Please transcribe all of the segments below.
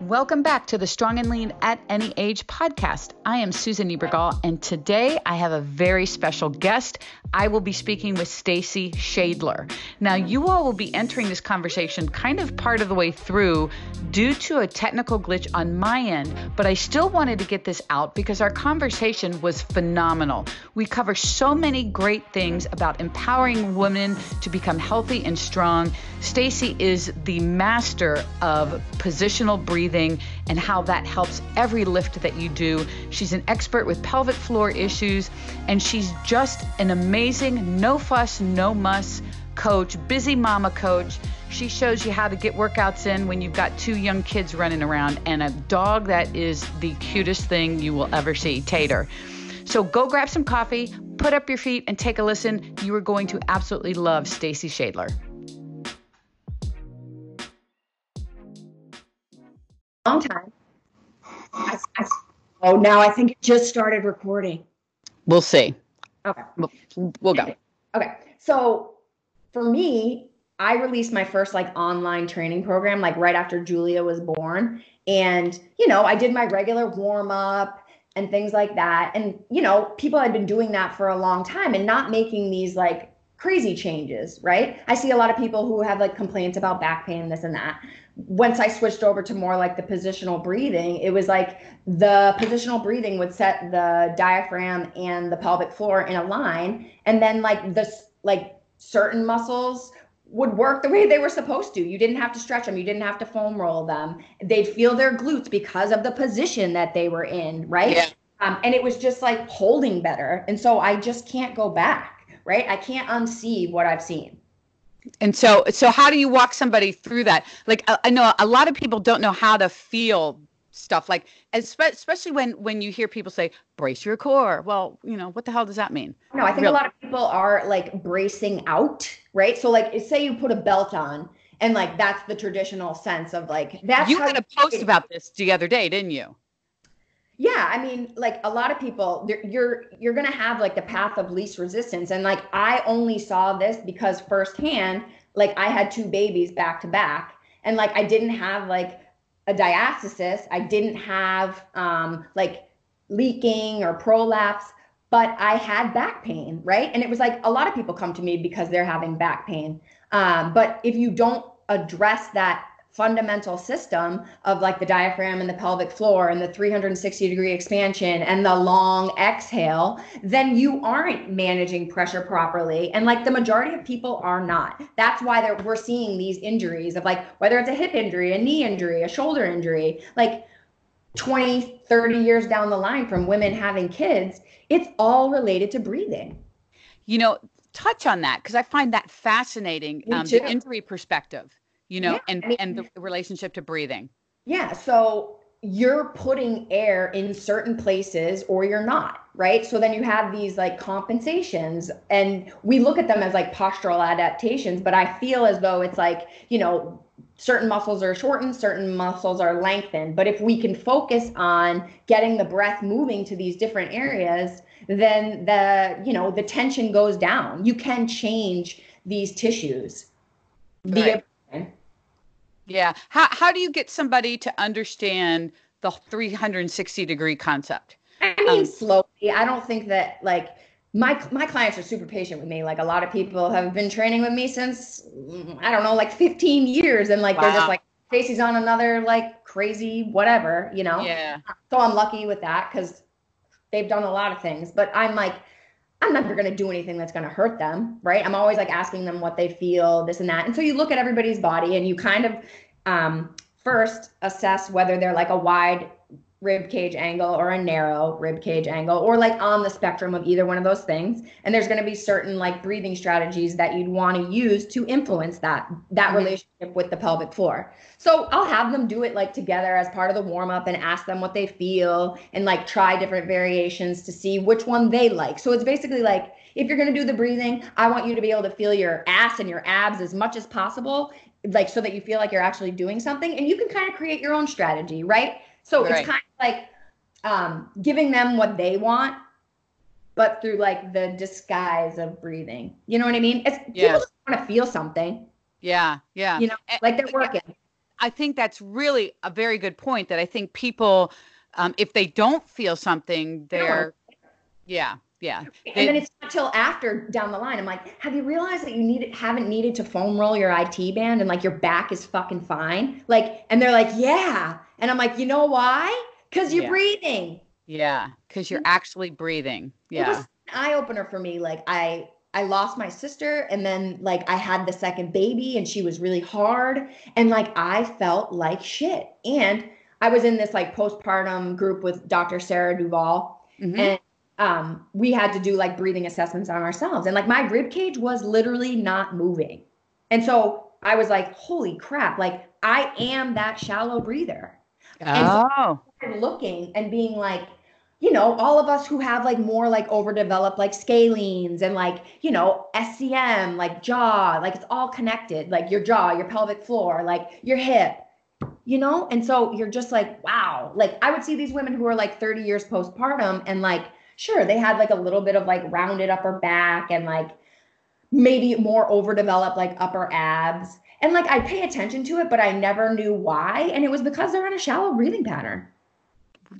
Welcome back to the Strong and Lean at Any Age podcast. I am Susan Niebergall, and today I have a very special guest. I will be speaking with Stacey Schaedler. Now, you all will be entering this conversation kind of part of the way through due to a technical glitch on my end, but I still wanted to get this out because our conversation was phenomenal. We cover so many great things about empowering women to become healthy and strong. Stacy is the master of positional breathing breathing and how that helps every lift that you do. She's an expert with pelvic floor issues, and she's just an amazing, no fuss, no muss coach, busy mama coach. She shows you how to get workouts in when you've got two young kids running around and a dog that is the cutest thing you will ever see, Tater. So go grab some coffee, put up your feet, and take a listen. You are going to absolutely love Stacey Schaedler. Long time. I, I, oh, now I think it just started recording. We'll see. Okay. We'll, we'll go. Okay. So for me, I released my first like online training program like right after Julia was born. And, you know, I did my regular warm up and things like that. And, you know, people had been doing that for a long time and not making these like crazy changes, right? I see a lot of people who have like complaints about back pain, and this and that once I switched over to more like the positional breathing, it was like the positional breathing would set the diaphragm and the pelvic floor in a line. And then like this, like certain muscles would work the way they were supposed to. You didn't have to stretch them. You didn't have to foam roll them. They'd feel their glutes because of the position that they were in. Right. Yeah. Um, and it was just like holding better. And so I just can't go back. Right. I can't unsee what I've seen. And so so how do you walk somebody through that? Like uh, i know a lot of people don't know how to feel stuff like especially when when you hear people say brace your core. Well you know what the hell does that mean? No i think Real- a lot of people are like bracing out right? So like say you put a belt on and like that's the traditional sense of like that's you had a post about this the other day didn't you yeah i mean like a lot of people you're you're gonna have like the path of least resistance and like i only saw this because firsthand like i had two babies back to back and like i didn't have like a diastasis i didn't have um like leaking or prolapse but i had back pain right? And it was like a lot of people come to me because they're having back pain. Um, but if you don't address that fundamental system of like the diaphragm and the pelvic floor and the 360 degree expansion and the long exhale, then you aren't managing pressure properly. And like the majority of people are not. That's why we're seeing these injuries of like whether it's a hip injury, a knee injury, a shoulder injury, like 20, 30 years down the line from women having kids, it's all related to breathing. You know, touch on that because I find that fascinating, um, the injury perspective you know, yeah, and I mean, and the relationship to breathing. Yeah. So you're putting air in certain places or you're not, right? So then you have these like compensations and we look at them as like postural adaptations, but I feel as though it's like, you know, certain muscles are shortened, certain muscles are lengthened. But if we can focus on getting the breath moving to these different areas, then the, you know, the tension goes down. You can change these tissues right. Yeah. How how do you get somebody to understand the 360 degree concept? I mean, um, slowly. I don't think that like my my clients are super patient with me. Like a lot of people have been training with me since I don't know, like 15 years, and like wow. they're just like Stacey's on another like crazy whatever, you know. Yeah. So I'm lucky with that because they've done a lot of things, but I'm like I'm never going to do anything that's going to hurt them, right? I'm always like asking them what they feel, this and that. And so you look at everybody's body and you kind of um, first assess whether they're like a wide rib cage angle or a narrow rib cage angle or like on the spectrum of either one of those things. And there's going to be certain like breathing strategies that you'd want to use to influence that that mm-hmm. relationship with the pelvic floor. So i'll have them do it like together as part of the warm up and ask them what they feel and like try different variations to see which one they like. So it's basically like if you're going to do the breathing i want you to be able to feel your ass and your abs as much as possible like so that you feel like you're actually doing something. And you can kind of create your own strategy right so right. it's kind of like um, giving them what they want, but through like the disguise of breathing. You know what I mean? It's yeah. people just want to feel something. Yeah, yeah. You know, like they're working. I think that's really a very good point. That I think people, um, if they don't feel something, they're, yeah, yeah. And they, then it's not till after down the line. I'm like, have you realized that you need haven't needed to foam roll your IT band and like your back is fucking fine? Like, and they're like, yeah. And I'm like, you know why? Because you're Yeah. breathing. yeah, because you're actually breathing. It Yeah, was an eye opener for me. Like I I lost my sister and then like I had the second baby and she was really hard and like I felt like shit. And I was in this like postpartum group with Dr. Sarah Duvall Mhm. and um we had to do like breathing assessments on ourselves. And like my rib cage was literally not moving. And so I was like, holy crap, like I am that shallow breather. And so- oh, looking and being like you know all of us who have like more like overdeveloped like scalenes and like you know scm like jaw like it's all connected like your jaw your pelvic floor like your hip you know? And so you're just like wow. Like i would see these women who are like 30 years postpartum and like sure they had like a little bit of like rounded upper back and like maybe more overdeveloped like upper abs and like i pay attention to it but i never knew why and it was because they're in a shallow breathing pattern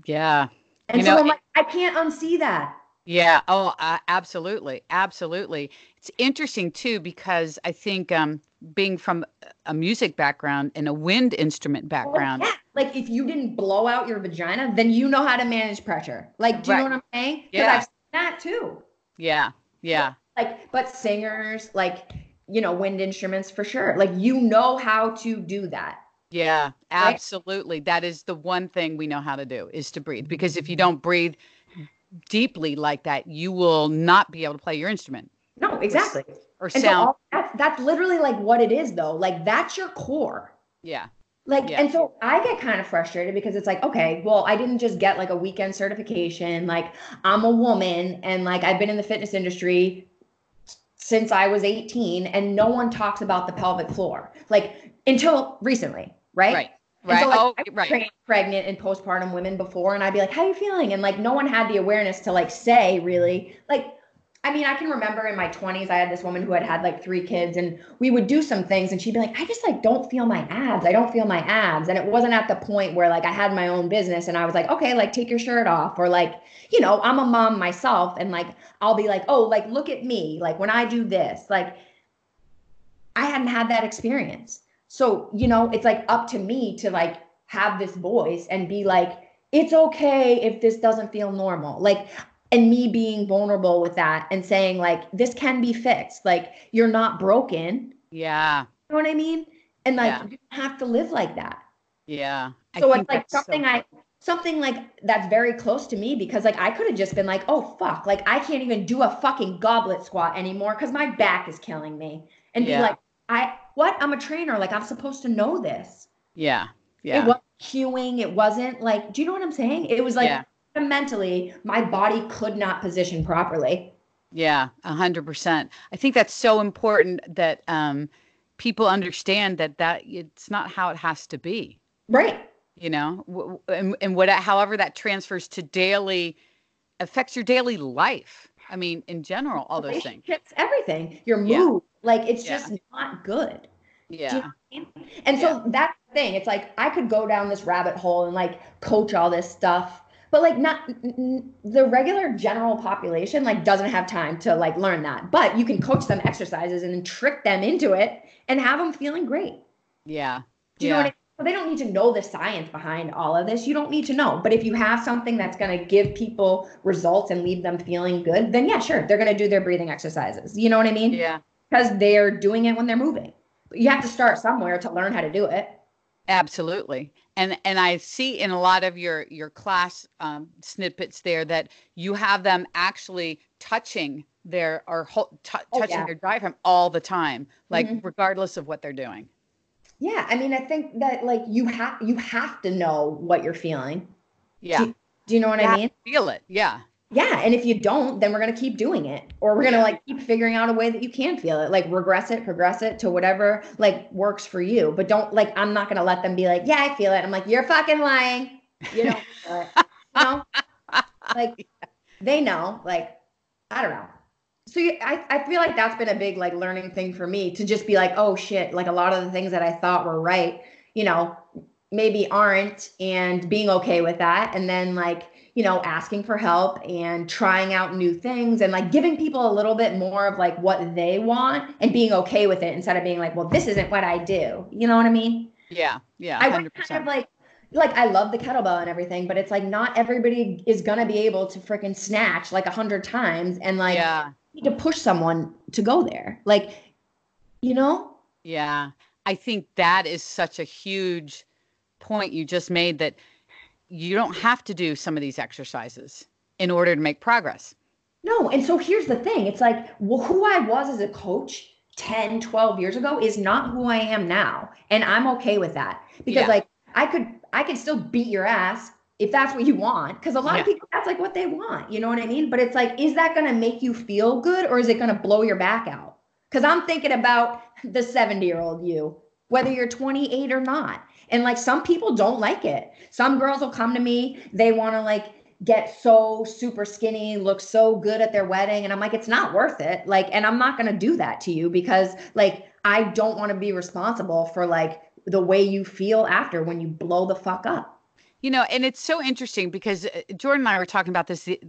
yeah. and You so know, I'm like, I can't unsee that. Yeah. Oh, uh, absolutely. Absolutely. It's interesting too because I think um, being from a music background and a wind instrument background. Yeah. Like if you didn't blow out your vagina, then you know how to manage pressure. Like, do you know what I'm saying? Yeah. I've seen that too. Yeah. Yeah. Like, but singers, like, you know, wind instruments for sure. Like, you know how to do that. Yeah. Right? Absolutely. That is the one thing we know how to do is to breathe because if you don't breathe deeply like that, you will not be able to play your instrument No, exactly. or so sound. all, that's that's literally like what it is though. Like that's your core. yeah. Like, Yeah. and so I get kind of frustrated because it's like, okay, well, I didn't just get like a weekend certification. Like, I'm a woman and like I've been in the fitness industry since I was 18, and no one talks about the pelvic floor, like until recently, right? Right. Right. so, like, oh, I've right. trained pregnant and postpartum women before, and I'd be like, "How are you feeling?" And like, no one had the awareness to like say really, like, I mean, I can remember in my 20s, I had this woman who had had like three kids, and we would do some things, and she'd be like, "I just like don't feel my abs. I don't feel my abs." And it wasn't at the point where like I had my own business, and I was like, "Okay, like take your shirt off," or like, you know, I'm a mom myself, and like I'll be like, "Oh, like look at me, like when I do this, like." I hadn't had that experience. So, you know, it's like up to me to like have this voice and be like, it's okay if this doesn't feel normal. Like, and me being vulnerable with that and saying, like, this can be fixed. Like, you're not broken. Yeah. You know what I mean? And like, Yeah. you don't have to live like that. Yeah. So think it's like that's so something I, something like that's very close to me because like I could have just been like, oh fuck, like I can't even do a fucking goblet squat anymore because my back is killing me. And Yeah. be like, I what? I'm a trainer. Like I'm supposed to know this. Yeah. Yeah. It wasn't cueing. It wasn't like, do you know what I'm saying? It was like Yeah. fundamentally my body could not position properly. Yeah, a hundred percent. I think that's so important that um, people understand that that it's not how it has to be. Right. You know, and, and what, however that transfers to daily affects your daily life. I mean, in general, all those things. It's everything. Your mood. Like it's Yeah. just not good. Do you know Yeah, I mean? And so that's the thing. It's like I could go down this rabbit hole and like coach all this stuff, but like not n- the regular general population like doesn't have time to like learn that. But you can coach them exercises and then trick them into it and have them feeling great. yeah, Do you yeah, know what I mean? So they don't need to know the science behind all of this. You don't need to know. But if you have something that's going to give people results and leave them feeling good, then yeah, sure, they're going to do their breathing exercises. You know what I mean? yeah. Because they're doing it when they're moving. But you have to start somewhere to learn how to do it. Absolutely. And and I see in a lot of your your class um, snippets there that you have them actually touching their or ho- tou- Oh, touching yeah. their diaphragm all the time, like Mhm. regardless of what they're doing. Yeah, I mean, I think that like you have you have to know what you're feeling. Yeah, Do, do you know what Yeah. I mean? feel it. Yeah, Yeah, and if you don't, then we're gonna keep doing it, or we're gonna like keep figuring out a way that you can feel it, like regress it, progress it to whatever like works for you. But don't like I'm not gonna let them be like, yeah, I feel it. I'm like, you're fucking lying. You don't feel it. You know, like they know. Like I don't know. So you, I I feel like that's been a big like learning thing for me to just be like, oh shit, like a lot of the things that I thought were right, you know, maybe aren't and being okay with that. And then like, you know, asking for help and trying out new things and like giving people a little bit more of like what they want and being okay with it instead of being like, well, this isn't what I do. You know what I mean? Yeah. Yeah. 100%. I kind of like like I love the kettlebell and everything, but it's like not everybody is gonna be able to freaking snatch like a hundred times and like yeah. need to push someone to go there. Like, you know? Yeah. I think that is such a huge point you just made that you don't have to do some of these exercises in order to make progress. No. And so here's the thing it's like well, who I was as a coach 10, 12 years ago is not who I am now. And I'm okay with that because, yeah. like, I could I could still beat your ass if that's what you want because a lot yeah. of people that's like what they want you know what i mean but it's like is that going to make you feel good or is it going to blow your back out because i'm thinking about the 70 year old you whether you're 28 or not and like some people don't like it some girls will come to me they want to like get so super skinny look so good at their wedding and i'm like it's not worth it like and i'm not going to do that to you because like i don't want to be responsible for like the way you feel after when you blow the fuck up. You know, and it's so interesting because uh, Jordan and I were talking about this the,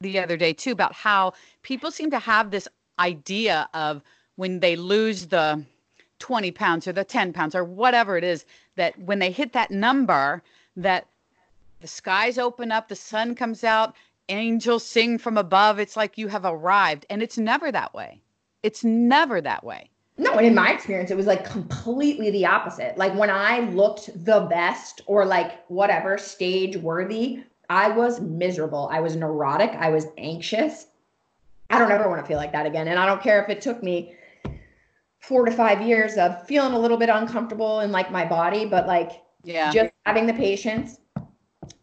the other day too about how people seem to have this idea of when they lose the 20 pounds or the 10 pounds or whatever it is that when they hit that number that the skies open up the sun comes out angels sing from above it's like you have arrived and it's never that way it's never that way no, and in my experience, it was like completely the opposite. Like when I looked the best or like whatever stage worthy, I was miserable. I was neurotic. I was anxious. I don't ever want to feel like that again. And I don't care if it took me four to five years of feeling a little bit uncomfortable in like my body, but like yeah, just having the patience,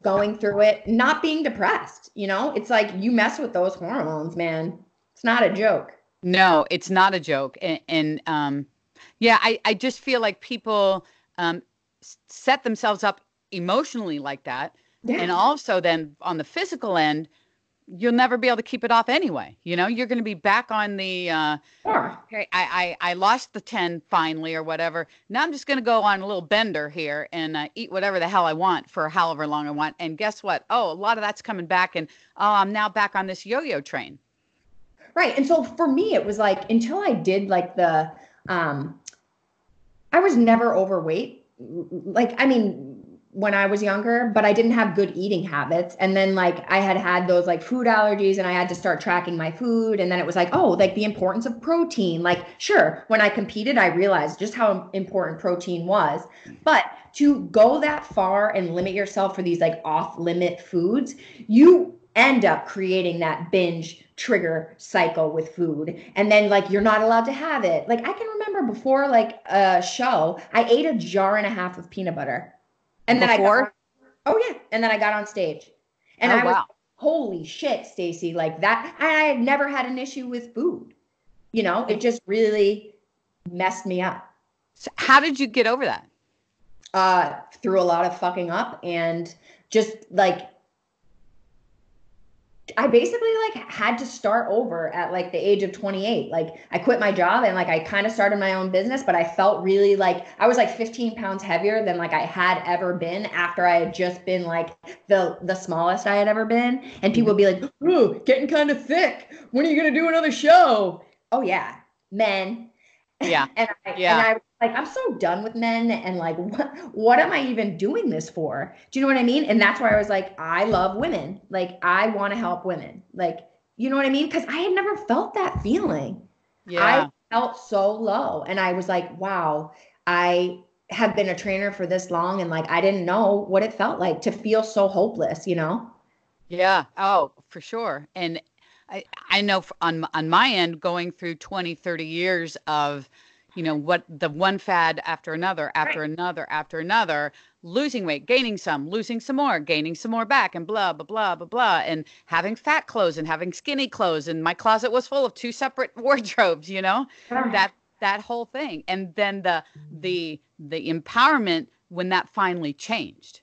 going through it, not being depressed. You know, it's like you mess with those hormones, man. It's not a joke. No, it's not a joke. And, and um, yeah, I, I just feel like people um, set themselves up emotionally like that. Yeah. And also, then on the physical end, you'll never be able to keep it off anyway. You know, you're going to be back on the, uh, sure. okay, I, I, I lost the 10 finally or whatever. Now I'm just going to go on a little bender here and uh, eat whatever the hell I want for however long I want. And guess what? Oh, a lot of that's coming back. And oh, I'm now back on this yo yo train. Right. And so for me, it was like until I did like the, um, I was never overweight. Like, I mean, when I was younger, but I didn't have good eating habits. And then like I had had those like food allergies and I had to start tracking my food. And then it was like, oh, like the importance of protein. Like, sure, when I competed, I realized just how important protein was. But to go that far and limit yourself for these like off limit foods, you end up creating that binge trigger cycle with food and then like you're not allowed to have it like i can remember before like a show i ate a jar and a half of peanut butter and before? then i got, oh yeah. And then i got on stage. And oh, i was wow. holy shit stacey like that. I had never had an issue with food. You know it just really messed me up. So how did you get over that? Uh through a lot of fucking up and just like I basically like had to start over at like the age of 28. Like I quit my job and like I kind of started my own business, but I felt really like I was like 15 pounds heavier than like I had ever been after I had just been like the the smallest I had ever been. And people would be like, "Ooh, getting kind of thick. When are you gonna do another show?" Oh yeah, men. Yeah. and I, yeah. and I like i'm so done with men and like what what am i even doing this for? Do you know what i mean? And that's why i was like i love women. Like i want to help women. Like you know what i mean? Because i had never felt that feeling. Yeah. i felt so low. And i was like wow i have been a trainer for this long and like i didn't know what it felt like to feel so hopeless you know? Yeah. Oh for sure. And i i know on on my end going through 20 30 years of you know what the one fad after another after right. another after another losing weight gaining some losing some more gaining some more back and blah blah blah blah blah and having fat clothes and having skinny clothes and my closet was full of two separate wardrobes you know? That that whole thing and then the the the empowerment when that finally changed.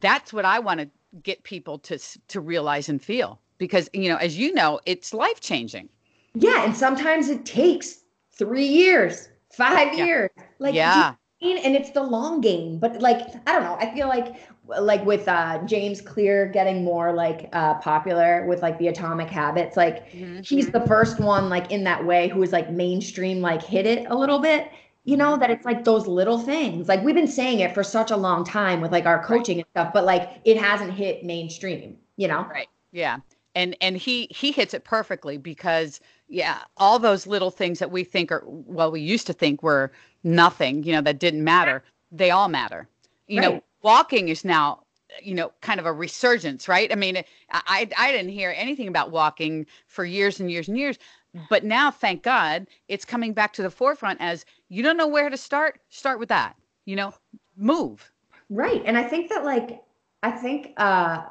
That's what i want to get people to to realize and feel because you know as you know it's life changing yeah and sometimes it takes 3 years five yeah. years. Like yeah. you and it's the long game but like i don't know i feel like like with uh james clear getting more like uh popular with like the atomic habits like mm-hmm. he's the first one like in that way who is like mainstream like hit it a little bit you know that it's like those little things like we've been saying it for such a long time with like our coaching right. and stuff but like it hasn't hit mainstream you know right yeah and and he he hits it perfectly because yeah all those little things that we think are well we used to think were nothing you know that didn't matter they all matter. You right. know walking is now you know kind of a resurgence right? I mean i i didn't hear anything about walking for years and years and years but now thank god it's coming back to the forefront as you don't know where to start? Start with that you know? Move. Right and i think that like i think uh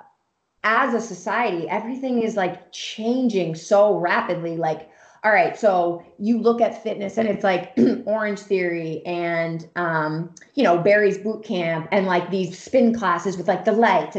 as a society everything is like changing so rapidly like all right so you look at fitness and it's like Orangetheory and um, you know barry's boot camp and like these spin classes with like the lights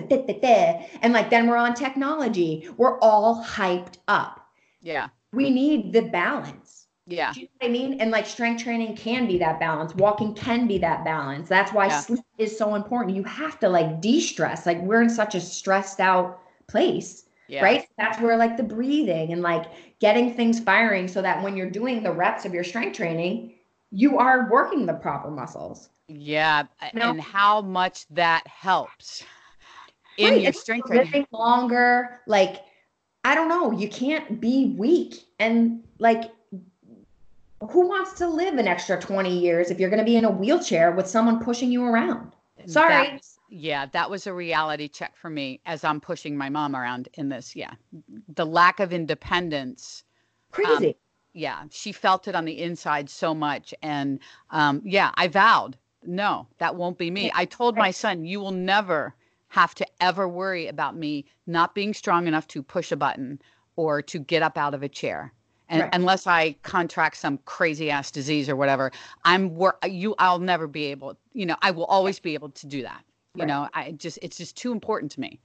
and like then we're on technology. We're all hyped up. Yeah. We need the balance yeah you know what i mean and like strength training can be that balance walking can be that balance that's why yeah. sleep is so important you have to like de-stress like we're in such a stressed out place yeah. right that's where like the breathing and like getting things firing so that when you're doing the reps of your strength training, you are working the proper muscles. Yeah, and how much that helps in right. your strength training. Living longer, like I don't know, you can't be weak and like who wants to live an extra 20 years if you're going to be in a wheelchair with someone pushing you around? Sorry. Yeah, that was a reality check for me as I'm pushing my mom around in this. Yeah. The lack of independence. Crazy. Um, yeah. She felt it on the inside so much. And um, yeah, I vowed, no, that won't be me. I told my son, you will never have to ever worry about me not being strong enough to push a button or to get up out of a chair. And right. unless I contract some crazy ass disease or whatever, I'm wor- you I'll never be able, you know, I will always be able to do that. You right. know, I just it's just too important to me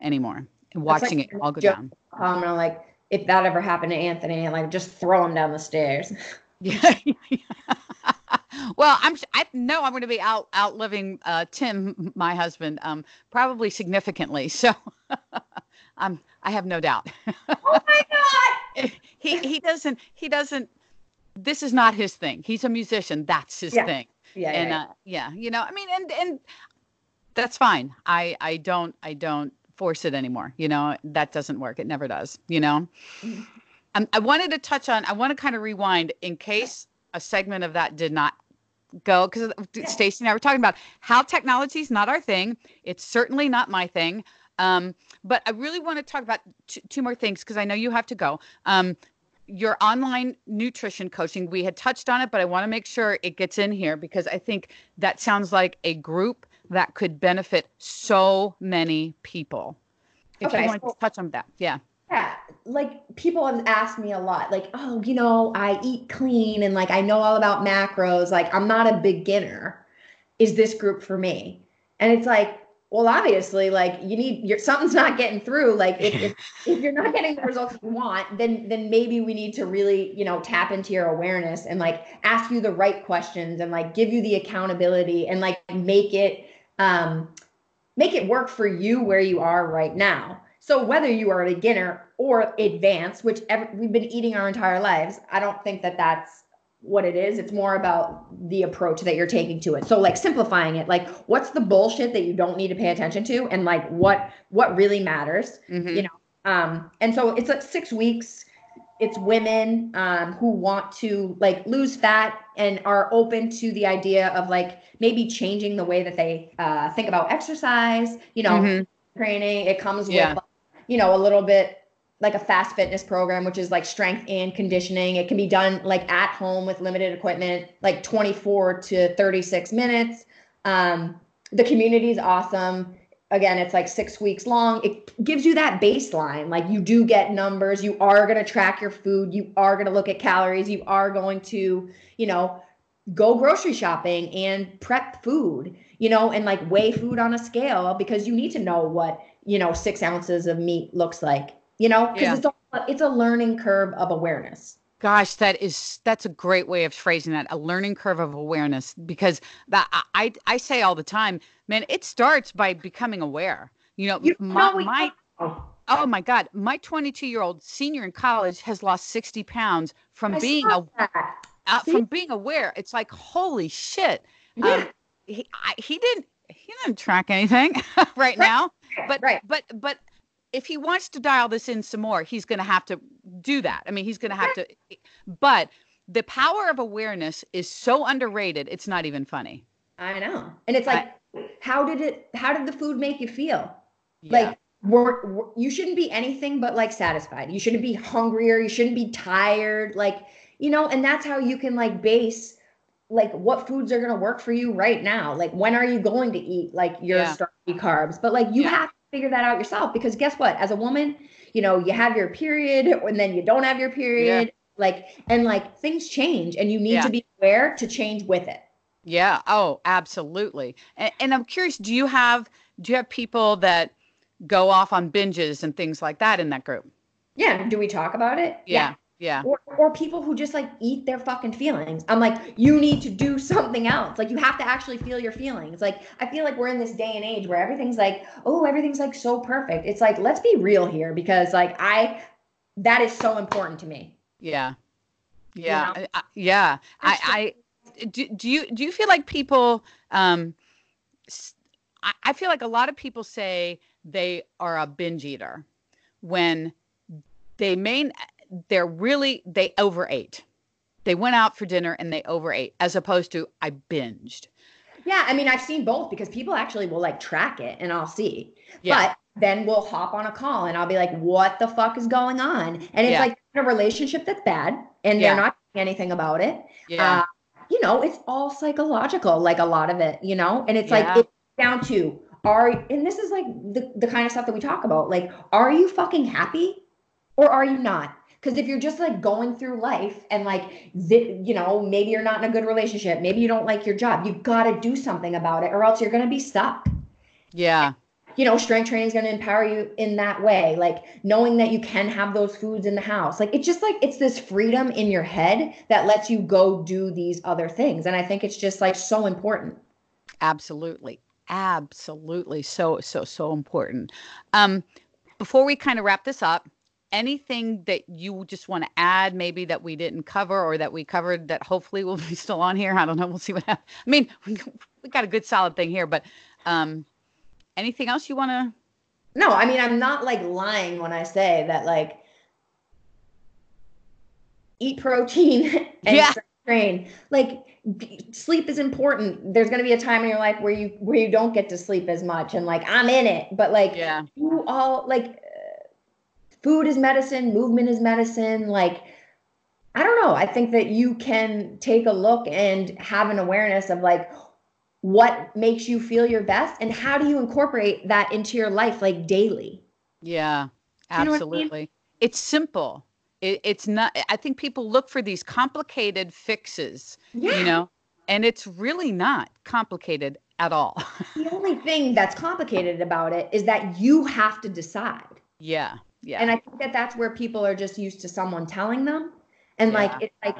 anymore. watching like, it all go down. I'm um, like, if that ever happened to Anthony, like just throw him down the stairs. yeah. well, I'm I know I'm going to be out outliving uh, Tim, my husband, um, probably significantly. So, I'm I have no doubt. oh my god. He he doesn't he doesn't. This is not his thing. He's a musician. That's his yeah. thing. Yeah, and yeah, uh, yeah, you know, I mean, and and that's fine. I I don't I don't force it anymore. You know, that doesn't work. It never does, you know? Mm-hmm. Um, I wanted to touch on, I want to kind of rewind in case a segment of that did not go because yeah. Stacey and I were talking about how technology is not our thing. It's certainly not my thing. Um, but I really want to talk about t- two more things because I know you have to go. Um, your online nutrition coaching, we had touched on it, but I want to make sure it gets in here because I think that sounds like a group that could benefit so many people. If okay, you want so, to touch on that, yeah. Yeah, like people have asked me a lot, like, oh, you know, I eat clean and like I know all about macros. Like, I'm not a beginner. Is this group for me? And it's like, well, obviously, like you need your something's not getting through. Like if, if, if you're not getting the results you want, then then maybe we need to really, you know, tap into your awareness and like ask you the right questions and like give you the accountability and like make it um, make it work for you where you are right now. So whether you are a beginner or advanced, which ever, we've been eating our entire lives, I don't think that that's what it is. It's more about the approach that you're taking to it. So like simplifying it, like what's the bullshit that you don't need to pay attention to, and like what what really matters, mm-hmm. you know. Um, and so it's like six weeks it's women um, who want to like lose fat and are open to the idea of like maybe changing the way that they uh, think about exercise you know mm-hmm. training it comes yeah. with you know a little bit like a fast fitness program which is like strength and conditioning. It can be done like at home with limited equipment like 24 to 36 minutes. Um, the community is awesome. Again it's like six weeks long. It gives you that baseline. Like you do get numbers. You are going to track your food. You are going to look at calories. You are going to you know go grocery shopping and prep food you know and like weigh food on a scale because you need to know what you know six ounces of meat looks like you know because yeah. it's, a, it's a learning curve of awareness Gosh, that is that's a great way of phrasing that. A learning curve of awareness because that I I say all the time, man, it starts by becoming aware. You know, You my, know, my oh my god, my 22-year-old senior in college has lost 60 pounds from I being a uh, from being aware. It's like holy shit. Yeah. Um, he I, he didn't he didn't track anything right, Right. now, but right. but but if he wants to dial this in some more, he's going to have to do that. I mean, he's going to have to. But the power of awareness is so underrated. It's not even funny. I know. And it's like, how did it, how did the food make you feel? Yeah. Like, we're, we're- you shouldn't be anything but like satisfied. You shouldn't be hungrier. You shouldn't be tired. Like, you know, and that's how you can like base like what foods are going to work for you right now. Like, when are you going to eat like your Yeah. starchy carbs? But like, you Yeah. have to figure that out yourself because guess what? As a woman, you know, you have your period and then you don't have your period. Like, and like things change and you need Yeah. to be aware to change with it. Yeah. Oh, absolutely. And, and I'm curious, do you have do you have people that go off on binges and things like that in that group? Yeah. Do we talk about it? Yeah. Yeah. Or, or people who just like eat their fucking feelings. I'm like, you need to do something else. Like you have to actually feel your feelings. Like I feel like we're in this day and age where everything's like, oh, everything's like so perfect. It's like, let's be real here because like I that is so important to me. Yeah. Yeah. know? I- I- yeah. I, I do, do you do you feel like people um I, I feel like a lot of people say they are a binge eater when they may they're really they overate. They went out for dinner and they overate as opposed to I binged. Yeah, I mean, I've seen both because people actually will like track it and I'll see. Yeah. But then we'll hop on a call and I'll be like, what the fuck is going on? And it's Yeah. like a relationship that's bad and Yeah. they're not doing anything about it. Yeah. Uh, you know, it's all psychological, like a lot of it, you know, and it's like it's down to are and this is like the, the kind of stuff that we talk about. Like, are you fucking happy or are you not? Because if you're just like going through life and like, you know, maybe you're not in a good relationship, maybe you don't like your job, you've got to do something about it or else you're going to be stuck yeah. you know, strength training is going to empower you in that way. Like knowing that you can have those foods in the house. Like it's just like it's this freedom in your head that lets you go do these other things. And I think it's just like so important. Absolutely. Absolutely. So, so, so important. Um, before we kind of wrap this up, anything that you just want to add, maybe that we didn't cover or that we covered that hopefully will be still on here? I don't know. We'll see what happens. I mean, we, we got a good solid thing here, but um, anything else you want to? No, I mean, I'm not like lying when I say that like eat protein and Yeah. train. Like sleep is important. There's going to be a time in your life where you where you don't get to sleep as much and like I'm in it, but like Yeah. you all like food is medicine, movement is medicine. Like, I don't know. I think that you can take a look and have an awareness of like what makes you feel your best and how do you incorporate that into your life like daily. Yeah. You know I mean? Absolutely. It's simple. It, it's not, I think people look for these complicated fixes, Yeah. you know, and it's really not complicated at all. The only thing that's complicated about it is that you have to decide. yeah. Yeah. And I think that that's where people are just used to someone telling them. And Yeah. like, it's like,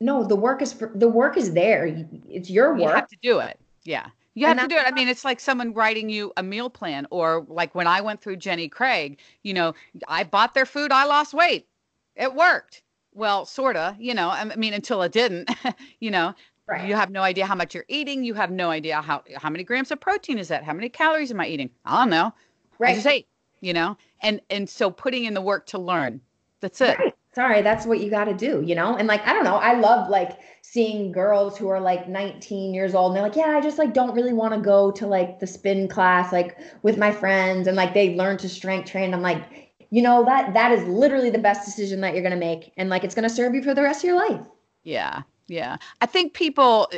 no, the work is, for, the work is there. It's your work. you have to do it. Yeah. You have to do it. I mean, it's like someone writing you a meal plan, or like when I went through Jenny Craig, you know, I bought their food, I lost weight. It worked. Well, sorta, you know, I mean, until it didn't, you know, Right. you have no idea how much you're eating. You have no idea how, how many grams of protein is that? How many calories am I eating? I don't know. I right. just ate, you know, and, and so putting in the work to learn. That's it. Right. Sorry, that's what you got to do, you know? And like, I don't know. I love like seeing girls who are like 19 years old and they're like, yeah, I just like don't really want to go to like the spin class, like with my friends and like they learn to strength train. I'm like, you know, that that is literally the best decision that you're going to make. And like, it's going to serve you for the rest of your life. Yeah, yeah. I think people,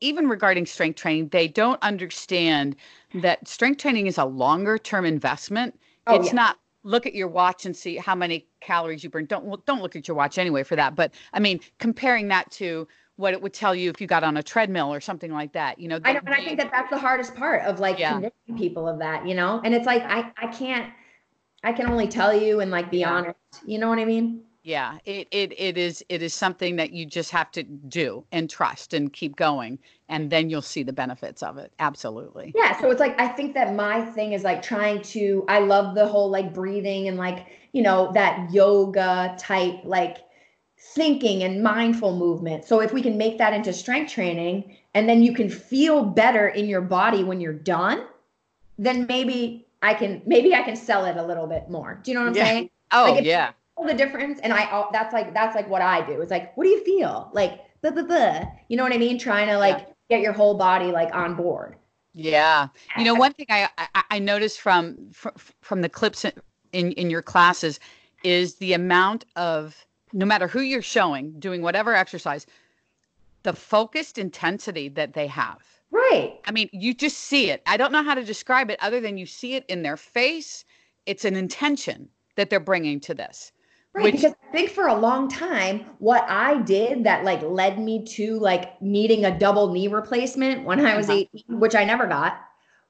even regarding strength training, they don't understand that strength training is a longer term investment. Oh, it's yeah. not look at your watch and see how many calories you burn. Don't look- don't look at your watch anyway for that. But I mean, comparing that to what it would tell you if you got on a treadmill or something like that, you know. I know, and I think that that's the hardest part of like Yeah. convincing people of that, you know? And it's like, I, I can't, I can only tell you and like be Yeah. honest. You know what I mean? Yeah, it, it it is it is something that you just have to do and trust and keep going and then you'll see the benefits of it. Absolutely. Yeah, so it's like I think that my thing is like trying to I love the whole like breathing and like, you know, that yoga type like thinking and mindful movement. So if we can make that into strength training and then you can feel better in your body when you're done, then maybe I can maybe I can sell it a little bit more. Do you know what I'm yeah. saying? Oh like yeah. The difference, and I that's like that's like what I do. It's like, what do you feel? Like blah, blah, blah. you know what I mean? Trying to like yeah. get your whole body like on board. Yeah. You know, one thing I I, I noticed from, from from the clips in in your classes is the amount of no matter who you're showing doing whatever exercise, the focused intensity that they have. Right. I mean, you just see it. I don't know how to describe it other than you see it in their face. It's an intention that they're bringing to this. Right, which, because I think for a long time, what I did that like led me to like needing a double knee replacement when I was uh-huh. 18, which I never got,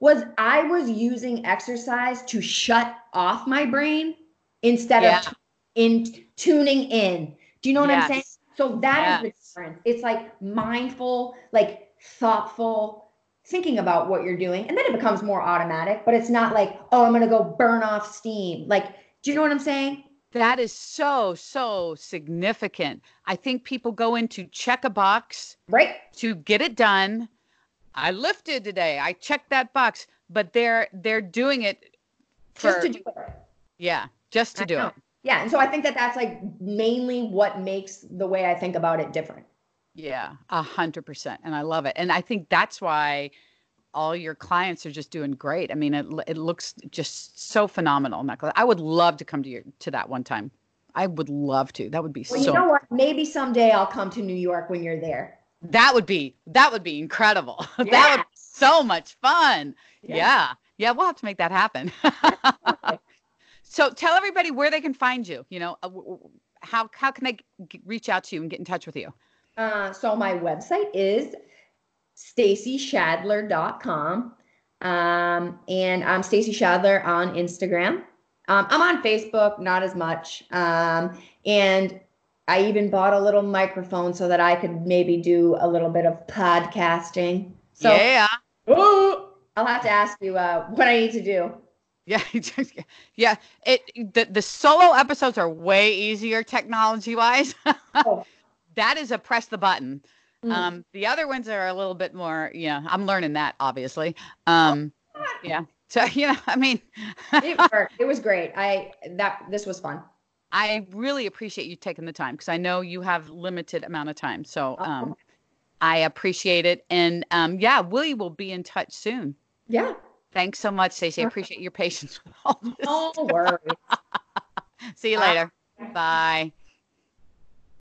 was I was using exercise to shut off my brain instead yeah. of in tuning in. Do you know what yes. I'm saying? So that yes. is the difference. It's like mindful, like thoughtful, thinking about what you're doing. And then it becomes more automatic, but it's not like, oh, I'm going to go burn off steam. Like, do you know what I'm saying? That is so, so significant. I think people go in to check a box, right? To get it done. I lifted today. I checked that box, but they're they're doing it for, just to do it. Yeah, just to I do know. it. Yeah, and so I think that that's like mainly what makes the way I think about it different. Yeah, a hundred percent, and I love it, and I think that's why all your clients are just doing great. I mean, it it looks just so phenomenal. I would love to come to your to that one time. I would love to. That would be well, so. You know what? Maybe someday I'll come to New York when you're there. That would be that would be incredible. Yeah. that would be so much fun. Yeah. yeah. yeah. we'll have to make that happen. so tell everybody where they can find you. You know, uh, how how can they reach out to you and get in touch with you? Uh, so my website is staceyschaedler.com. Um, and I'm Stacey Schaedler on Instagram. Um, I'm on Facebook, not as much. Um, and I even bought a little microphone so that I could maybe do a little bit of podcasting. So, yeah. Ooh, I'll have to ask you uh, what I need to do. Yeah, yeah. It the the solo episodes are way easier technology wise. oh. That is a press the button. Mm. Um, the other ones are a little bit more, yeah, I'm learning that obviously. Um, yeah. So, you know, I mean, it worked. It was great. I, that, this was fun. I really appreciate you taking the time because I know you have limited amount of time. So, um, I appreciate it. And, um, yeah, Willie will be in touch soon. Yeah. Thanks so much, Stacey. I appreciate your patience with all this. No worries. See you later. Bye. Bye.